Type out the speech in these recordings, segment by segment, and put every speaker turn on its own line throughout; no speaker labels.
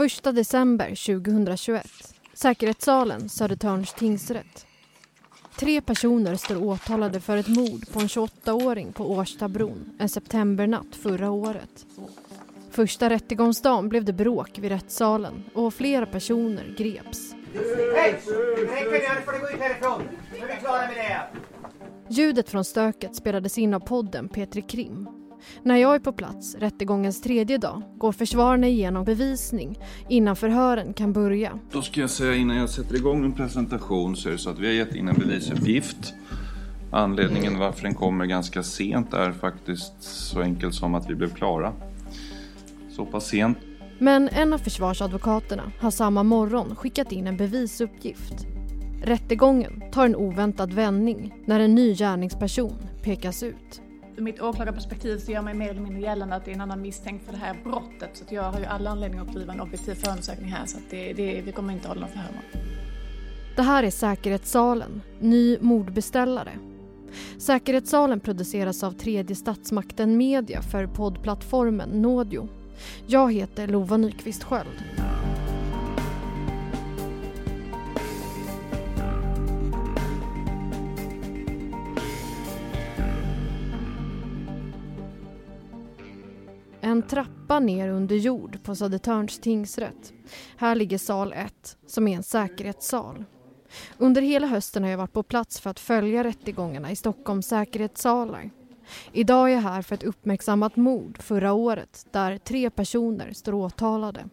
Första december 2021. Säkerhetssalen, Södertörns tingsrätt. Tre personer står åtalade för ett mord på en 28-åring på Årstabron en septembernatt förra året. Första rättegångsdagen blev det bråk vid rättssalen och flera personer greps.
Hej! Räcker nu, får du gå ut härifrån. Nu är vi klara med det.
Ljudet från stöket spelades in av podden Petri Krim. När jag är på plats, rättegångens tredje dag, går försvararna igenom bevisning innan förhören kan börja.
Då ska jag säga innan jag sätter igång min presentation så är det så att vi har gett in en bevisuppgift. Anledningen varför den kommer ganska sent är faktiskt så enkelt som att vi blev klara. Så pass sent.
Men en av försvarsadvokaterna har samma morgon skickat in en bevisuppgift. Rättegången tar en oväntad vändning när en ny gärningsperson pekas ut.
Ur mitt åklagarperspektiv så gör man mer eller mindre gällande att det är en annan misstänkt för det här brottet. Så att jag har ju alla anledningar att driva en objektiv förundersökning här så att det, det, vi kommer inte hålla någon förhör med.
Det här är Säkerhetssalen, ny mordbeställare. Säkerhetssalen produceras av tredje statsmakten Media för poddplattformen Nådio. Jag heter Lova Nyqvist Sköld. En trappa ner under jord på Södertörns tingsrätt. Här ligger sal 1, som är en säkerhetssal. Under hela hösten har jag varit på plats för att följa rättegångarna i Stockholms säkerhetssalar. Idag är jag här för ett uppmärksammat mord förra året där tre personer står åtalade.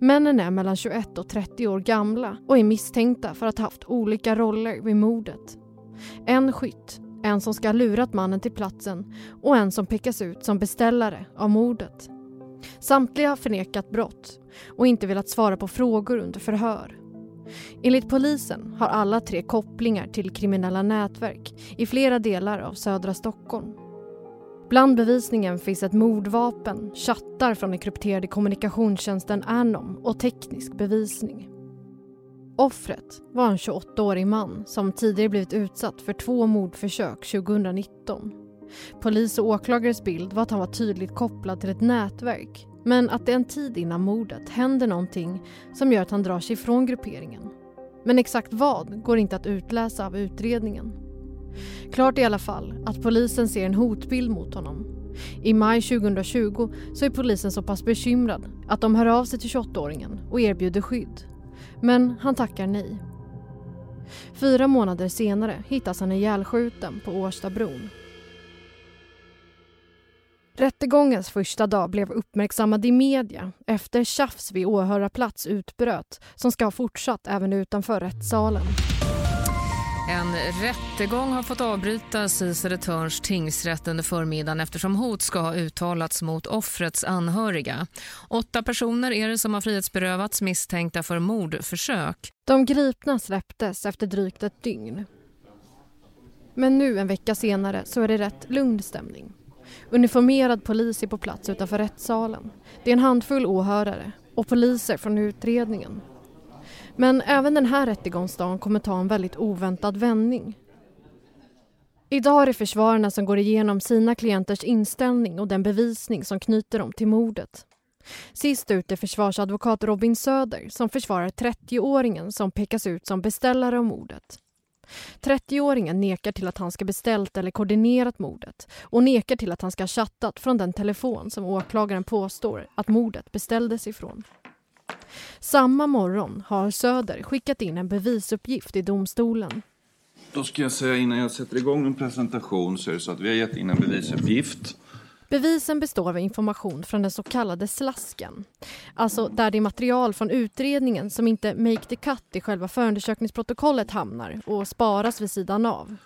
Männen är mellan 21 och 30 år gamla och är misstänkta för att ha haft olika roller vid mordet. En skytt, en som ska ha lurat mannen till platsen och en som pekas ut som beställare av mordet. Samtliga har förnekat brott och inte velat svara på frågor under förhör. Enligt polisen har alla tre kopplingar till kriminella nätverk i flera delar av södra Stockholm. Bland bevisningen finns ett mordvapen, chattar från den krypterade kommunikationstjänsten Anom och teknisk bevisning. Offret var en 28-årig man som tidigare blivit utsatt för två mordförsök 2019. Polis och åklagares bild var att han var tydligt kopplad till ett nätverk men att det en tid innan mordet händer någonting som gör att han drar sig ifrån grupperingen. Men exakt vad går inte att utläsa av utredningen. Klart är i alla fall att polisen ser en hotbild mot honom. I maj 2020 så är polisen så pass bekymrad att de hör av sig till 28-åringen och erbjuder skydd. Men han tackar nej. Fyra månader senare hittas han ihjälskjuten på Årstabron. Rättegångens första dag blev uppmärksammad i media efter tjafs vid åhörarplats utbröt som ska ha fortsatt även utanför rättssalen.
En rättegång har fått avbrytas i Södertörns tingsrätt under förmiddagen eftersom hot ska ha uttalats mot offrets anhöriga. Åtta personer är det som har frihetsberövats misstänkta för mordförsök.
De gripna släpptes efter drygt ett dygn. Men nu en vecka senare så är det rätt lugn stämning. Uniformerad polis är på plats utanför rättssalen. Det är en handfull åhörare och poliser från utredningen. Men även den här rättegångsdagen kommer ta en väldigt oväntad vändning. Idag är det försvararna som går igenom sina klienters inställning och den bevisning som knyter dem till mordet. Sist ut är försvarsadvokat Robin Söder som försvarar 30-åringen som pekas ut som beställare av mordet. 30-åringen nekar till att han ska beställt eller koordinerat mordet och nekar till att han ska ha chattat från den telefon som åklagaren påstår att mordet beställdes ifrån. Samma morgon har Söder skickat in en bevisuppgift i domstolen.
Då ska jag säga innan jag sätter igång en presentation så är det så att vi har gett in en bevisuppgift.
Bevisen består av information från den så kallade slasken. Alltså där det är material från utredningen som inte make the cut i själva förundersökningsprotokollet hamnar och sparas vid sidan av.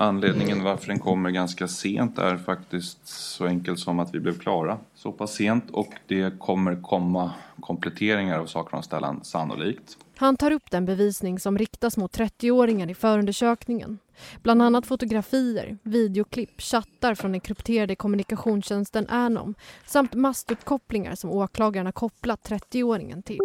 Anledningen varför den kommer ganska sent är faktiskt så enkelt som att vi blev klara så pass sent och det kommer komma kompletteringar av ställen sannolikt.
Han tar upp den bevisning som riktas mot 30-åringen i förundersökningen. Bland annat fotografier, videoklipp, chattar från den krypterade kommunikationstjänsten Anom samt mastuppkopplingar som åklagaren har kopplat 30-åringen till.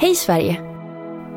Hej Sverige!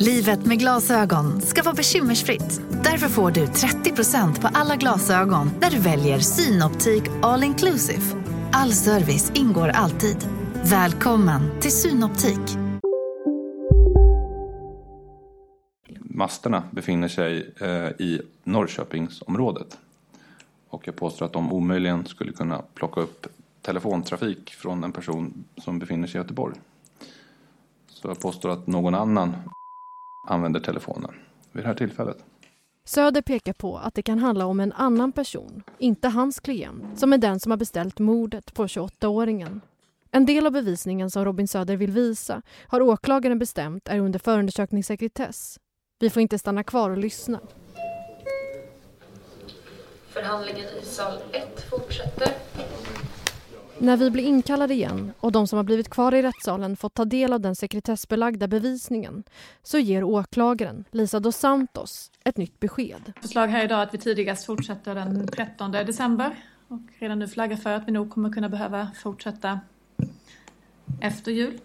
Livet med glasögon ska vara bekymmersfritt. Därför får du 30% på alla glasögon när du väljer Synoptik All Inclusive. All service ingår alltid. Välkommen till Synoptik.
Masterna befinner sig eh, i Norrköpingsområdet. Och jag påstår att de omöjligen skulle kunna plocka upp telefontrafik från en person som befinner sig i Göteborg. Så jag påstår att någon annan använder telefonen vid det här tillfället.
Söder pekar på att det kan handla om en annan person, inte hans klient, som är den som har beställt mordet på 28-åringen. En del av bevisningen som Robin Söder vill visa har åklagaren bestämt är under förundersökningssekretess. Vi får inte stanna kvar och lyssna.
Förhandlingen i sal 1 fortsätter.
När vi blir inkallade igen och de som har blivit kvar i rättssalen fått ta del av den sekretessbelagda bevisningen så ger åklagaren, Lisa dos Santos, ett nytt besked.
Förslag här idag att vi tidigast fortsätter den 13 december och redan nu flaggar för att vi nog kommer kunna behöva fortsätta efter jul.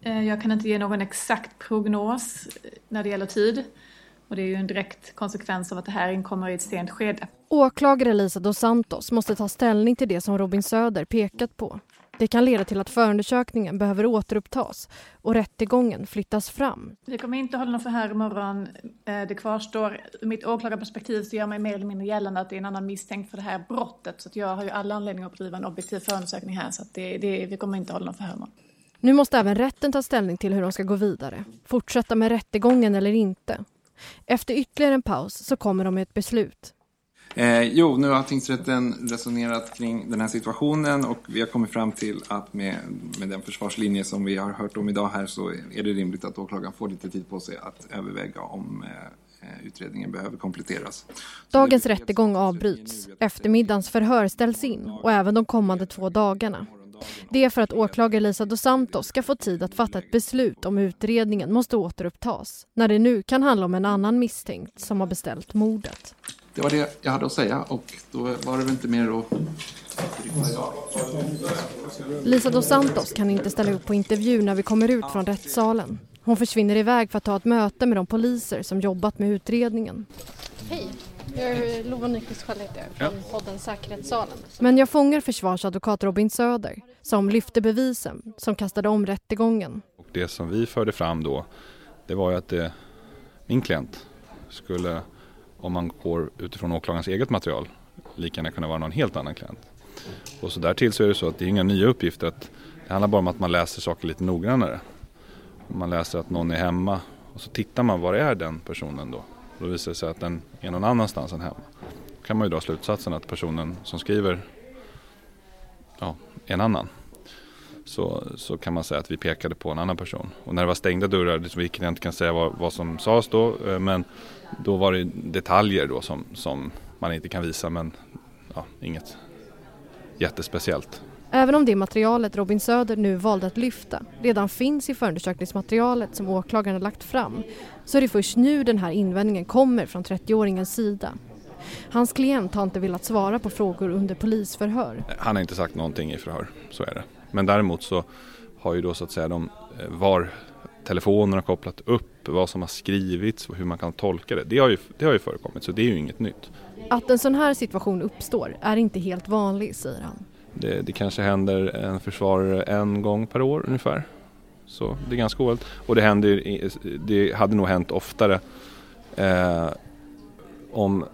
Eh, jag kan inte ge någon exakt prognos när det gäller tid. Och det är ju en direkt konsekvens av att det här inkommer i ett sent skede.
Åklagare Lisa dos Santos måste ta ställning till det som Robin Söder pekat på. Det kan leda till att förundersökningen behöver återupptas och rättegången flyttas fram.
Vi kommer inte hålla någon förhör imorgon. Eh, det kvarstår. Ur mitt åklagarperspektiv så gör mig mer eller mindre gällande att det är en annan misstänkt för det här brottet. Så jag har ju alla anledningar att driva en objektiv förundersökning här. Så det, det, vi kommer inte hålla någon förhör imorgon.
Nu måste även rätten ta ställning till hur de ska gå vidare. Fortsätta med rättegången eller inte. Efter ytterligare en paus så kommer de med ett beslut.
Eh, jo, nu har tingsrätten resonerat kring den här situationen och vi har kommit fram till att med, med den försvarslinje som vi har hört om idag här så är det rimligt att åklagaren får lite tid på sig att överväga om eh, utredningen behöver kompletteras.
Dagens rättegång avbryts. Eftermiddagens förhör ställs in och även de kommande två dagarna. Det är för att åklagare Lisa dos Santos ska få tid att fatta ett beslut om utredningen måste återupptas när det nu kan handla om en annan misstänkt som har beställt mordet.
Det var det jag hade att säga och då var det väl inte mer att...
Lisa dos Santos kan inte ställa upp på intervju när vi kommer ut från rättssalen. Hon försvinner iväg för att ta ett möte med de poliser som jobbat med utredningen. Hej, jag Lova Nyqvist Skellefteå från ja. podden Säkerhetssalen. Men jag fångar försvarsadvokat Robin Söder som lyfte bevisen som kastade om rättegången.
Och det som vi förde fram då det var ju att det, min klient skulle, om man går utifrån åklagarens eget material, lika gärna kunna vara någon helt annan klient. Och så därtill så är det så att det är inga nya uppgifter. Att det handlar bara om att man läser saker lite noggrannare. Man läser att någon är hemma och så tittar man var är den personen då? Då visar det sig att den är någon annanstans än hemma. Då kan man ju dra slutsatsen att personen som skriver ja, är en annan. Så, så kan man säga att vi pekade på en annan person. Och när det var stängda dörrar, vilket jag inte kan säga vad, vad som sades då, eh, men då var det detaljer då som, som man inte kan visa men ja, inget jättespeciellt.
Även om det materialet Robin Söder nu valde att lyfta redan finns i förundersökningsmaterialet som åklagaren lagt fram så är det först nu den här invändningen kommer från 30-åringens sida. Hans klient har inte velat svara på frågor under polisförhör.
Han har inte sagt någonting i förhör, så är det. Men däremot så har ju då så att säga de eh, var telefonerna kopplat upp, vad som har skrivits och hur man kan tolka det. Det har, ju, det har ju förekommit så det är ju inget nytt.
Att en sån här situation uppstår är inte helt vanlig, säger han.
Det, det kanske händer en försvarare en gång per år ungefär. Så det är ganska ovanligt. Och det, händer, det hade nog hänt oftare eh, om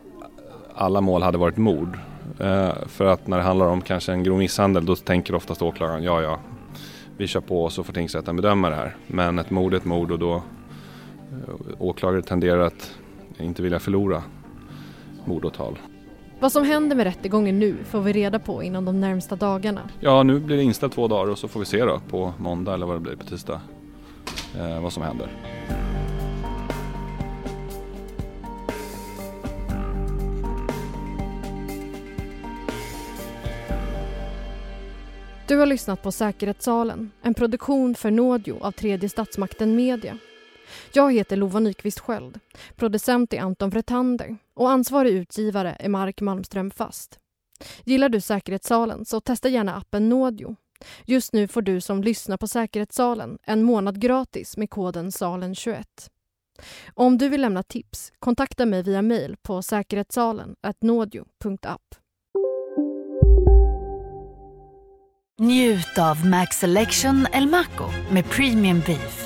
alla mål hade varit mord. Eh, för att när det handlar om kanske en grov misshandel då tänker oftast åklagaren ja ja vi kör på och så får tingsrätten bedöma det här. Men ett mord är ett mord och då eh, åklagare tenderar att inte vilja förlora mordåtal.
Vad som händer med rättegången nu får vi reda på inom de närmsta dagarna.
Ja, nu blir det inställt två dagar och så får vi se då på måndag eller vad det blir på tisdag eh, vad som händer.
Du har lyssnat på Säkerhetssalen, en produktion för Nådio av tredje statsmakten Media. Jag heter Lova Nyqvist Sköld. Producent är Anton Vretander och ansvarig utgivare är Mark Malmström Fast. Gillar du Säkerhetssalen så testa gärna appen Nådio. Just nu får du som lyssnar på Säkerhetssalen en månad gratis med koden SALEN21. Om du vill lämna tips, kontakta mig via mejl på säkerhetssalen nådio.app.
Njut av Max Selection El Maco med Premium Beef.